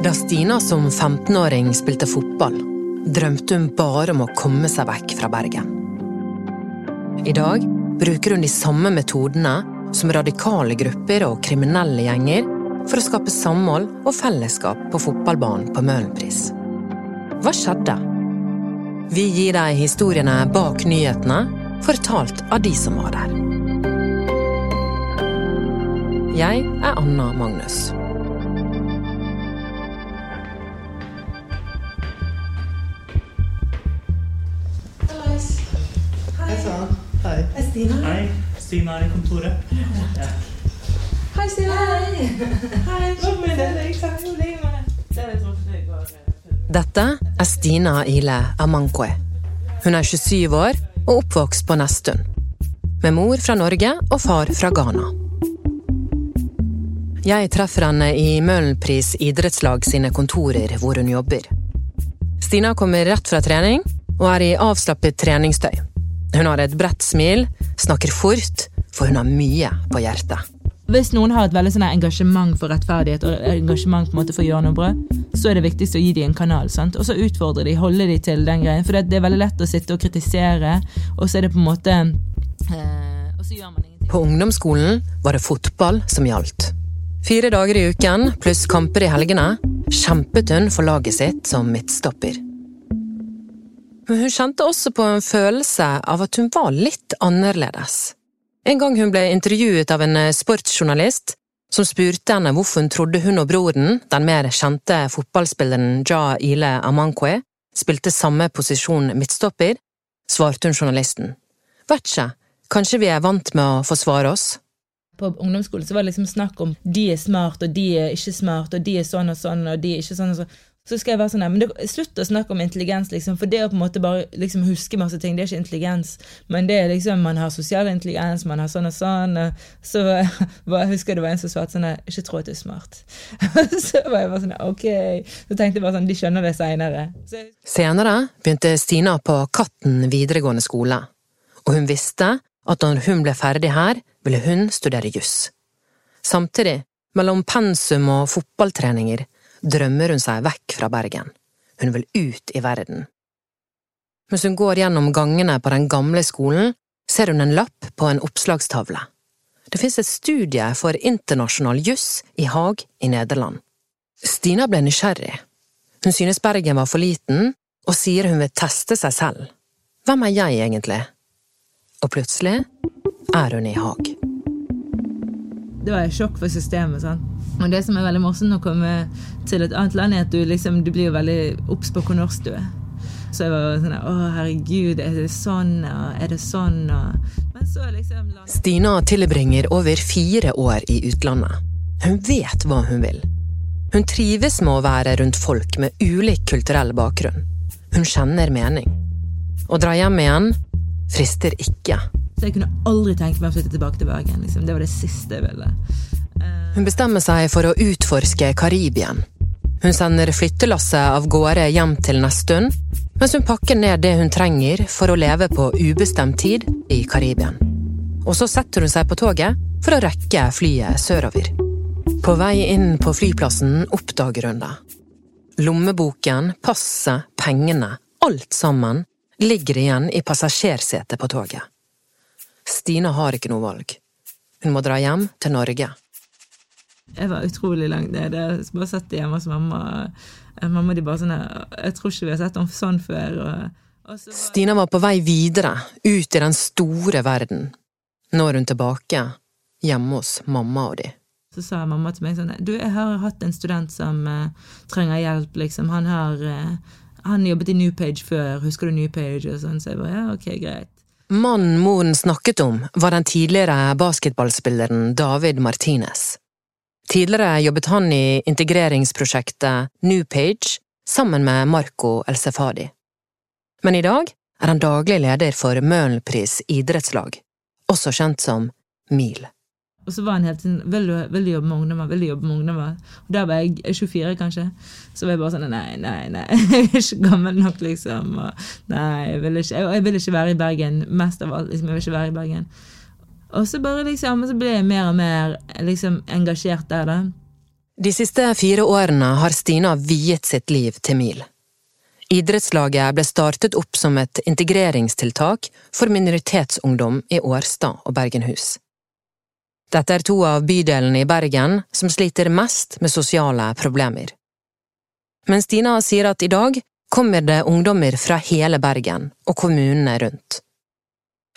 Da Stina som 15-åring spilte fotball, drømte hun bare om å komme seg vekk fra Bergen. I dag bruker hun de samme metodene som radikale grupper og kriminelle gjenger for å skape samhold og fellesskap på fotballbanen på Møhlenpris. Hva skjedde? Vi gir deg historiene bak nyhetene, fortalt av de som var der. Jeg er Anna Magnus. Stina. Hei. Stina er i kontoret. Ja. Hei, Stina. Hei! Hei. Gå. Dette er Stina Ile Amankwe. Hun er 27 år og oppvokst på Nesttun. Med mor fra Norge og far fra Ghana. Jeg treffer henne i Møhlenpris idrettslag sine kontorer hvor hun jobber. Stina kommer rett fra trening og er i avslappet treningstøy. Hun har et bredt smil, snakker fort, for hun har mye på hjertet. Hvis noen har et veldig sånn engasjement for rettferdighet og engasjement på en måte for å gjøre noe bra, så er det viktigst å gi dem en kanal. sant? Og så utfordre de, holde de til den greien. For det, det er veldig lett å sitte og kritisere, og så er det på en måte eh, Og så gjør man ingenting. På ungdomsskolen var det fotball som gjaldt. Fire dager i uken pluss kamper i helgene kjempet hun for laget sitt som midtstopper. Men hun kjente også på en følelse av at hun var litt annerledes. En gang hun ble intervjuet av en sportsjournalist som spurte henne hvorfor hun trodde hun og broren, den mer kjente fotballspilleren Ja Ile Amankwe, spilte samme posisjon midtstopper, svarte hun journalisten. Vet ikke, kanskje vi er vant med å forsvare oss? På ungdomsskolen var det liksom snakk om de er smart, og de er ikke smart, og de er sånn og sånn, og de er ikke sånn og sånn. Så skal jeg være sånn, men det, Slutt å snakke om intelligens, liksom, for det å på en måte bare liksom huske masse ting, det er ikke intelligens. Men det er liksom, man har sosial intelligens, man har sånn og sånn. og Så bare, jeg husker det var en som svarte sånn Ikke tro at du er smart. så var jeg bare sånn, ok. Så tenkte jeg bare sånn, de skjønner det seinere. Senere begynte Stina på Katten videregående skole, og hun visste at når hun ble ferdig her, ville hun studere juss. Samtidig, mellom pensum og fotballtreninger, drømmer hun seg vekk fra Bergen. Hun vil ut i verden. Mens hun går gjennom gangene på den gamle skolen, ser hun en lapp på en oppslagstavle. Det finnes et studie for internasjonal juss i Haag i Nederland. Stina ble nysgjerrig. Hun synes Bergen var for liten, og sier hun vil teste seg selv. Hvem er jeg egentlig? Og plutselig er hun i Haag. Det var et sjokk for systemet. sant? Og det som er veldig morsomt å komme til et annet land, er at du, liksom, du blir veldig obs på hvor norsk du er. Så jeg var sånn Å, herregud, er det sånn? Er det sånn? Og... Men så liksom Stina tilbringer over fire år i utlandet. Hun vet hva hun vil. Hun trives med å være rundt folk med ulik kulturell bakgrunn. Hun kjenner mening. Å dra hjem igjen frister ikke. Så jeg kunne aldri tenkt meg å flytte tilbake til Bergen. Liksom. Det var det siste jeg ville. Hun bestemmer seg for å utforske Karibien. Hun sender flyttelasset av gårde hjem til Nesttun, mens hun pakker ned det hun trenger for å leve på ubestemt tid i Karibien. Og så setter hun seg på toget for å rekke flyet sørover. På vei inn på flyplassen oppdager hun det. Lommeboken, passet, pengene, alt sammen ligger igjen i passasjersetet på toget. Stina har ikke noe valg. Hun må dra hjem til Norge. Jeg var utrolig langt nede. Jeg bare satt hjemme hos mamma. Mamma de bare sånn Jeg tror ikke vi har sett ham sånn før. Og, og så var... Stina var på vei videre, ut i den store verden. Nå er hun tilbake, hjemme hos mamma og de. Så sa mamma til meg sånn Du, jeg har hatt en student som uh, trenger hjelp, liksom. Han har uh, Han jobbet i Newpage før, husker du Newpage? Og sånn, så jeg bare ja, ok, greit. Mannen moren snakket om, var den tidligere basketballspilleren David Martinez. Tidligere jobbet han i integreringsprosjektet Newpage sammen med Marco Elsefadi. Men i dag er han daglig leder for Møhlenpris idrettslag, også kjent som MIL. Og så var han helt sånn Vil vil du jobbe med ungdommer? Vil du jobbe med ungdommer? Og der var jeg 24, kanskje. Så var jeg bare sånn Nei, nei, nei. Jeg er ikke gammel nok, liksom. Og, nei, jeg vil, ikke, jeg, jeg vil ikke være i Bergen. Mest av alt. Liksom, jeg vil ikke være i Bergen. Og så bare liksom, så ble jeg mer og mer liksom engasjert der, da. De siste fire årene har Stina viet sitt liv til MIL. Idrettslaget ble startet opp som et integreringstiltak for minoritetsungdom i Årstad og Bergenhus. Dette er to av bydelene i Bergen som sliter mest med sosiale problemer. Men Stina sier at i dag kommer det ungdommer fra hele Bergen og kommunene rundt.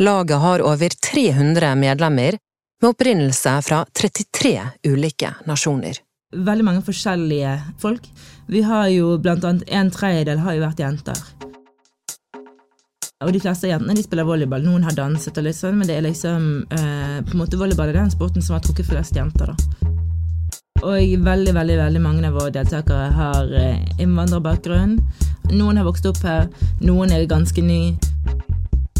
Laget har over 300 medlemmer med opprinnelse fra 33 ulike nasjoner. Veldig mange forskjellige folk. Vi har jo blant annet en tredjedel har jo vært jenter. Og de fleste jentene de spiller volleyball. Noen har danset, og litt sånn, men det er liksom eh, på en måte volleyball er den sporten som har trukket flest jenter. da. Og veldig veldig, veldig mange av våre deltakere har eh, innvandrerbakgrunn. Noen har vokst opp her, noen er ganske ny.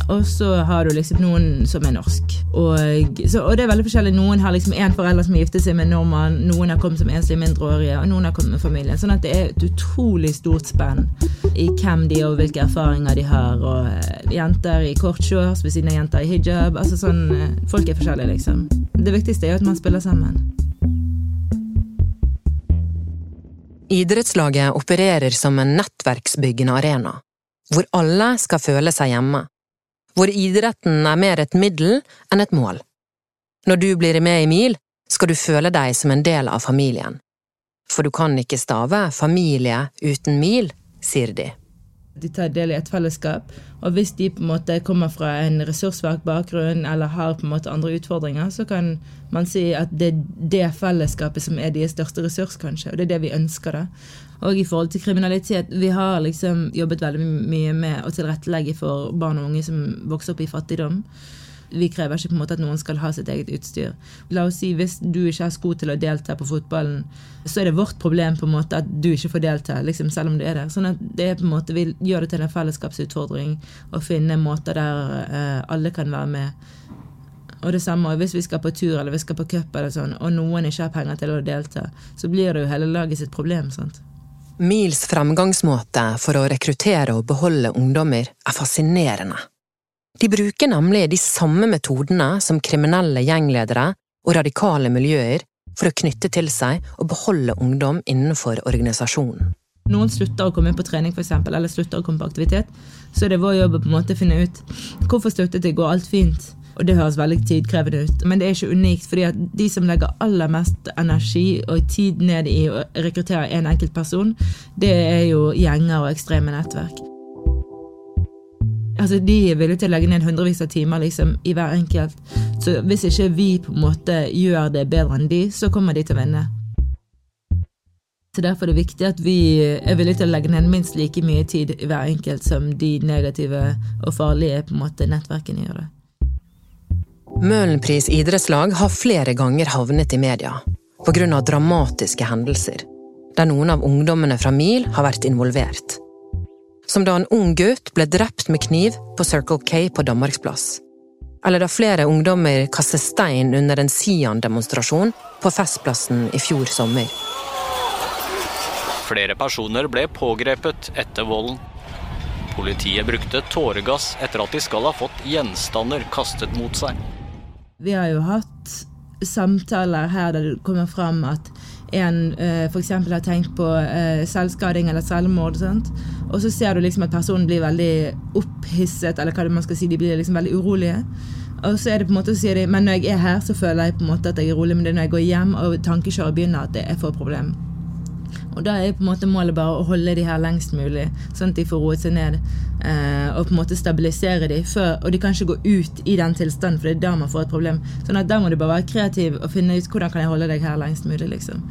Og så har du liksom noen som er norsk. Og, så, og det er veldig forskjellig. Noen har liksom én forelder som har giftet seg med en nordmann, noen har kommet som enslige mindreårige, og noen har kommet med familien. Sånn at det er et utrolig stort spenn i hvem de er og hvilke erfaringer de har. Og eh, jenter i kortshorts ved siden av jenter i hijab. Altså sånn, eh, Folk er forskjellige, liksom. Det viktigste er jo at man spiller sammen. Idrettslaget opererer som en nettverksbyggende arena, hvor alle skal føle seg hjemme, hvor idretten er mer et middel enn et mål. Når du blir med i MIL, skal du føle deg som en del av familien. For du kan ikke stave familie uten MIL, sier de. De tar del i et fellesskap, og hvis de på en måte kommer fra en ressurssvak bakgrunn eller har på en måte andre utfordringer, så kan man si at det er det fellesskapet som er deres største ressurs, kanskje. Og det er det vi ønsker. da. Og i forhold til kriminalitet, vi har liksom jobbet veldig mye med å tilrettelegge for barn og unge som vokser opp i fattigdom. Vi krever ikke på en måte at noen skal ha sitt eget utstyr. La oss si Hvis du ikke har sko til å delta på fotballen, så er det vårt problem på en måte at du ikke får delta, liksom, selv om du er der. Sånn at det er på en måte, Vi gjør det til en fellesskapsutfordring å finne måter der eh, alle kan være med. Og det samme hvis vi skal på tur eller vi skal på cup, eller sånn, og noen ikke har penger til å delta, så blir det jo hele laget sitt problem. sant? Mils fremgangsmåte for å rekruttere og beholde ungdommer er fascinerende. De bruker nemlig de samme metodene som kriminelle gjengledere og radikale miljøer for å knytte til seg og beholde ungdom innenfor organisasjonen. Noen slutter å komme på trening for eksempel, eller slutter å komme på aktivitet, så er det vår jobb å på en måte finne ut hvorfor sluttet det, går alt fint? Og det høres veldig tidkrevende ut, men det er ikke unikt. fordi at de som legger aller mest energi og tid ned i å rekruttere en enkelt person, det er jo gjenger og ekstreme nettverk. Altså, De er villige til å legge ned hundrevis av timer liksom, i hver enkelt. Så hvis ikke vi på en måte gjør det bedre enn de, så kommer de til å vinne. Så Derfor er det viktig at vi er villige til å legge ned minst like mye tid i hver enkelt som de negative og farlige på en måte nettverkene gjør det. Møhlenpris idrettslag har flere ganger havnet i media av dramatiske hendelser, der noen av ungdommene fra MIL har vært involvert som da en ung gutt ble drept med kniv på Circle K på Danmarksplass. Eller da flere ungdommer kastet stein under en Sian-demonstrasjon på Festplassen i fjor sommer. Flere personer ble pågrepet etter volden. Politiet brukte tåregass etter at de skal ha fått gjenstander kastet mot seg. Vi har jo hatt samtaler her der det kommer fram at en uh, f.eks. har tenkt på uh, selvskading eller selvmord. Sant? Og så ser du liksom at personen blir veldig opphisset, eller hva det man skal si, de blir liksom veldig urolige. Og så er det på en måte, så sier de men når jeg er her, så føler jeg på en måte at jeg er rolig, men det er når jeg går hjem og tankekjøret begynner, at det er for problem. Og da er på en måte målet bare å holde de her lengst mulig, sånn at de får roet seg ned. Eh, og på en måte stabilisere de før, Og de kan ikke gå ut i den tilstanden, for det er da man får et problem. Sånn at Da må du bare være kreativ og finne ut hvordan kan jeg holde deg her lengst mulig. liksom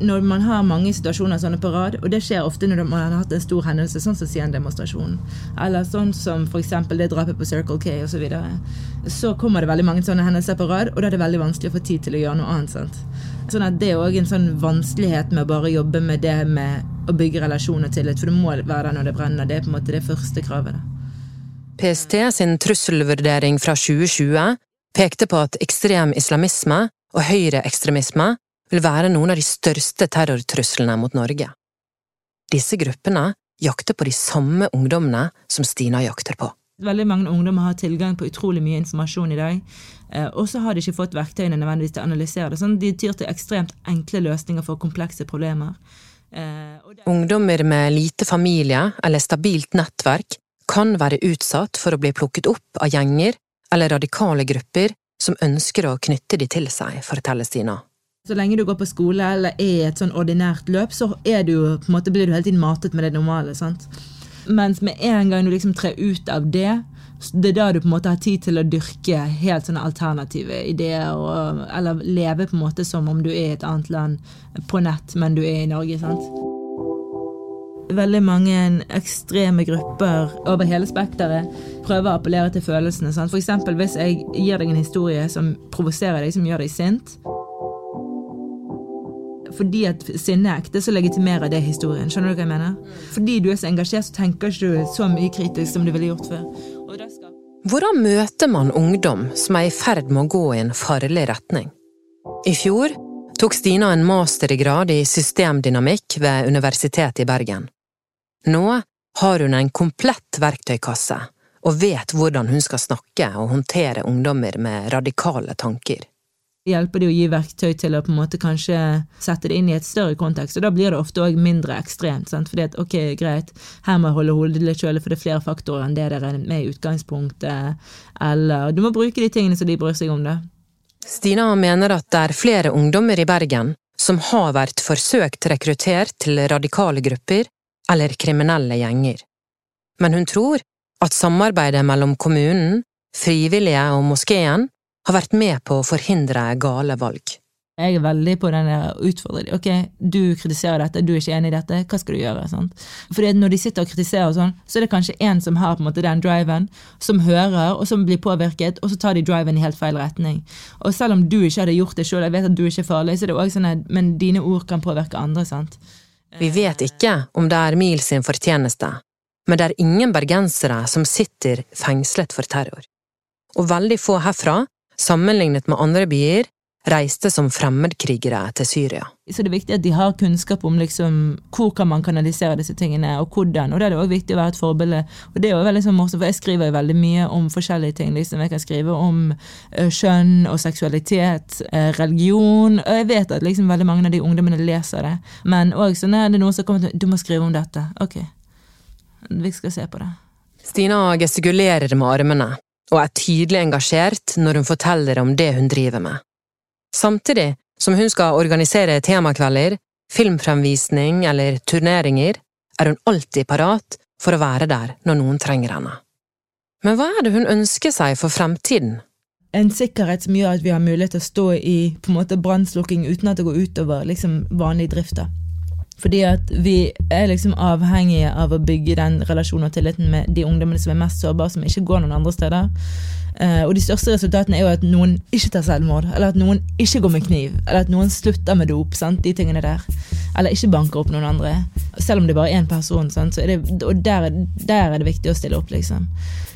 når man har mange situasjoner sånne på rad, og det skjer ofte når man har hatt en stor hendelse, sånn som Sien-demonstrasjonen, eller sånn som f.eks. det drapet på Circle K osv., så, videre, så kommer det veldig mange sånne hendelser på rad, og da er det veldig vanskelig å få tid til å gjøre noe annet. sant? Sånn at Det er òg en sånn vanskelighet med å bare jobbe med det med å bygge relasjon og tillit, for det må være der når det brenner. Det er på en måte det første kravet. PST sin trusselvurdering fra 2020 pekte på at ekstrem islamisme og høyreekstremisme vil være noen av de største terrortruslene mot Norge. Disse gruppene jakter på de samme ungdommene som Stina jakter på. Veldig mange ungdommer har tilgang på utrolig mye informasjon i dag, eh, og så har de ikke fått verktøyene nødvendigvis til å analysere det. Sånn, de tyr til ekstremt enkle løsninger for komplekse problemer. Eh, Ungdommer med lite familie eller stabilt nettverk kan være utsatt for å bli plukket opp av gjenger eller radikale grupper som ønsker å knytte de til seg, forteller Stina. Så lenge du går på skole eller er i et sånn ordinært løp, så du, måte, blir du hele tiden matet med det normale. sant? Mens med en gang du liksom trer ut av det, det er da du på en måte har tid til å dyrke helt sånne alternative ideer, og, eller leve på en måte som om du er i et annet land på nett, men du er i Norge. sant? Veldig mange ekstreme grupper over hele spekteret prøver å appellere til følelsene. Sant? For hvis jeg gir deg en historie som provoserer deg, som gjør deg sint, fordi at sinne er ekte, så legitimerer det historien. Skjønner du hva jeg mener? Fordi du er så engasjert, så tenker ikke du så mye kritisk som du ville gjort før. Hvordan møter man ungdom som er i ferd med å gå i en farlig retning? I fjor tok Stina en mastergrad i systemdynamikk ved Universitetet i Bergen. Nå har hun en komplett verktøykasse og vet hvordan hun skal snakke og håndtere ungdommer med radikale tanker. Hjelper det å gi verktøy til å på en måte kanskje sette det inn i et større kontekst, og da blir det ofte òg mindre ekstremt. Sant? Fordi at ok, greit, her må jeg holde hodet litt kjølig, for det er flere faktorer enn det dere er med i utgangspunktet, eller du må bruke de tingene som de bryr seg om, da. Stina mener at det er flere ungdommer i Bergen som har vært forsøkt rekruttert til radikale grupper eller kriminelle gjenger. Men hun tror at samarbeidet mellom kommunen, frivillige og moskeen har vært med på å forhindre gale valg. Jeg er veldig på den utfordringen. Ok, du kritiserer dette, du er ikke enig i dette, hva skal du gjøre? sant? Fordi når de sitter og kritiserer, sånn, så er det kanskje en som har på en måte den driven, som hører, og som blir påvirket, og så tar de driven i helt feil retning. Og selv om du ikke hadde gjort det sjøl, jeg vet at du ikke er farlig, så er det også sånn at, men dine ord kan påvirke andre. sant? Vi vet ikke om det er Mil sin fortjeneste, men det er ingen bergensere som sitter fengslet for terror. Og veldig få herfra, sammenlignet med andre byer, reiste som fremmedkrigere til Syria. Så det er viktig at de har kunnskap om liksom, hvor kan man kanalisere disse tingene, og hvordan. Og da er det også viktig å være et forbilde. Og det er jo veldig sånn morsomt, for jeg skriver jo veldig mye om forskjellige ting. liksom. Jeg kan skrive om eh, kjønn og seksualitet, eh, religion, og jeg vet at liksom veldig mange av de ungdommene leser det. Men òg sånn er det noen som kommer til Du må skrive om dette. Ok, vi skal se på det. Stina gestikulerer med armene, og er tydelig engasjert når hun forteller om det hun driver med. Samtidig som hun skal organisere temakvelder, filmfremvisning eller turneringer, er hun alltid parat for å være der når noen trenger henne. Men hva er det hun ønsker seg for fremtiden? En sikkerhet som gjør at vi har mulighet til å stå i brannslukking uten at det går utover liksom, vanlig drift. Fordi at vi er liksom avhengige av å bygge den relasjonen og tilliten med de ungdommene som er mest sårbare, som ikke går noen andre steder. Uh, og de største resultatene er jo at noen ikke tar selvmord, eller at noen ikke går med kniv, eller at noen slutter med dop. sant? De tingene der. Eller ikke banker opp noen andre. Selv om det bare er én person. Sant? Det, og der, der er det viktig å stille opp, liksom.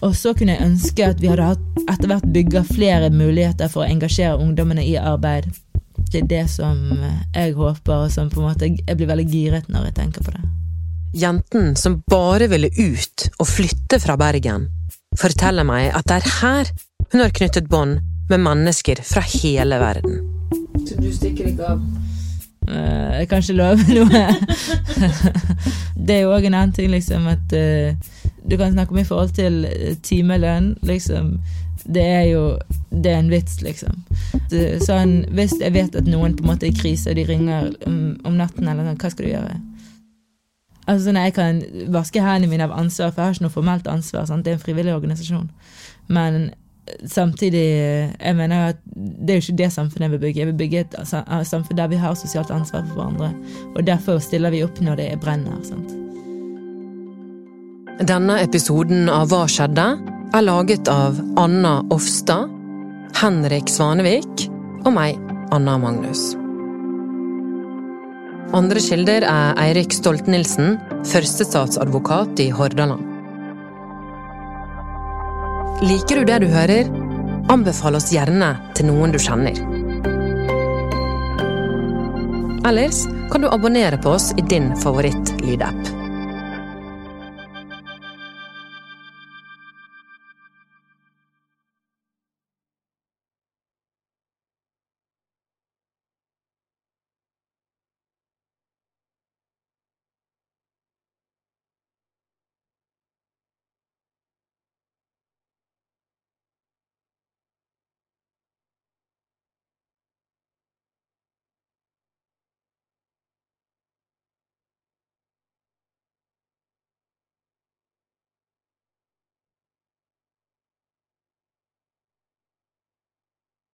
Og så kunne jeg ønske at vi hadde hatt etter hvert bygga flere muligheter for å engasjere ungdommene i arbeid. Det er det som jeg håper, og som på en måte jeg blir veldig giret når jeg tenker på det. Jenten som bare ville ut og flytte fra Bergen, forteller meg at det er her hun har knyttet bånd med mennesker fra hele verden. Så du stikker ikke av? Uh, Jeg kan ikke love noe. det er jo òg en annen ting, liksom, at uh, du kan snakke om i forhold til eh, timelønn, liksom. Det er jo Det er en vits, liksom. Sånn, hvis jeg vet at noen på en måte er i krise, og de ringer om, om natten, eller sånn, hva skal du gjøre? Altså sånn, Jeg kan vaske hendene mine av ansvar, for jeg har ikke noe formelt ansvar. Sant? Det er en frivillig organisasjon. Men samtidig jeg mener at det er jo ikke det samfunnet jeg vil bygge. Jeg vil bygge et samfunn der vi har sosialt ansvar for hverandre. Og derfor stiller vi opp når det brenner. sant? Denne episoden av Hva skjedde? Er laget av Anna Offstad, Henrik Svanevik og meg, Anna Magnus. Andre kilder er Eirik Stolt-Nielsen, førstestatsadvokat i Hordaland. Liker du det du hører? Anbefal oss gjerne til noen du kjenner. Ellers kan du abonnere på oss i din favoritt-lydapp.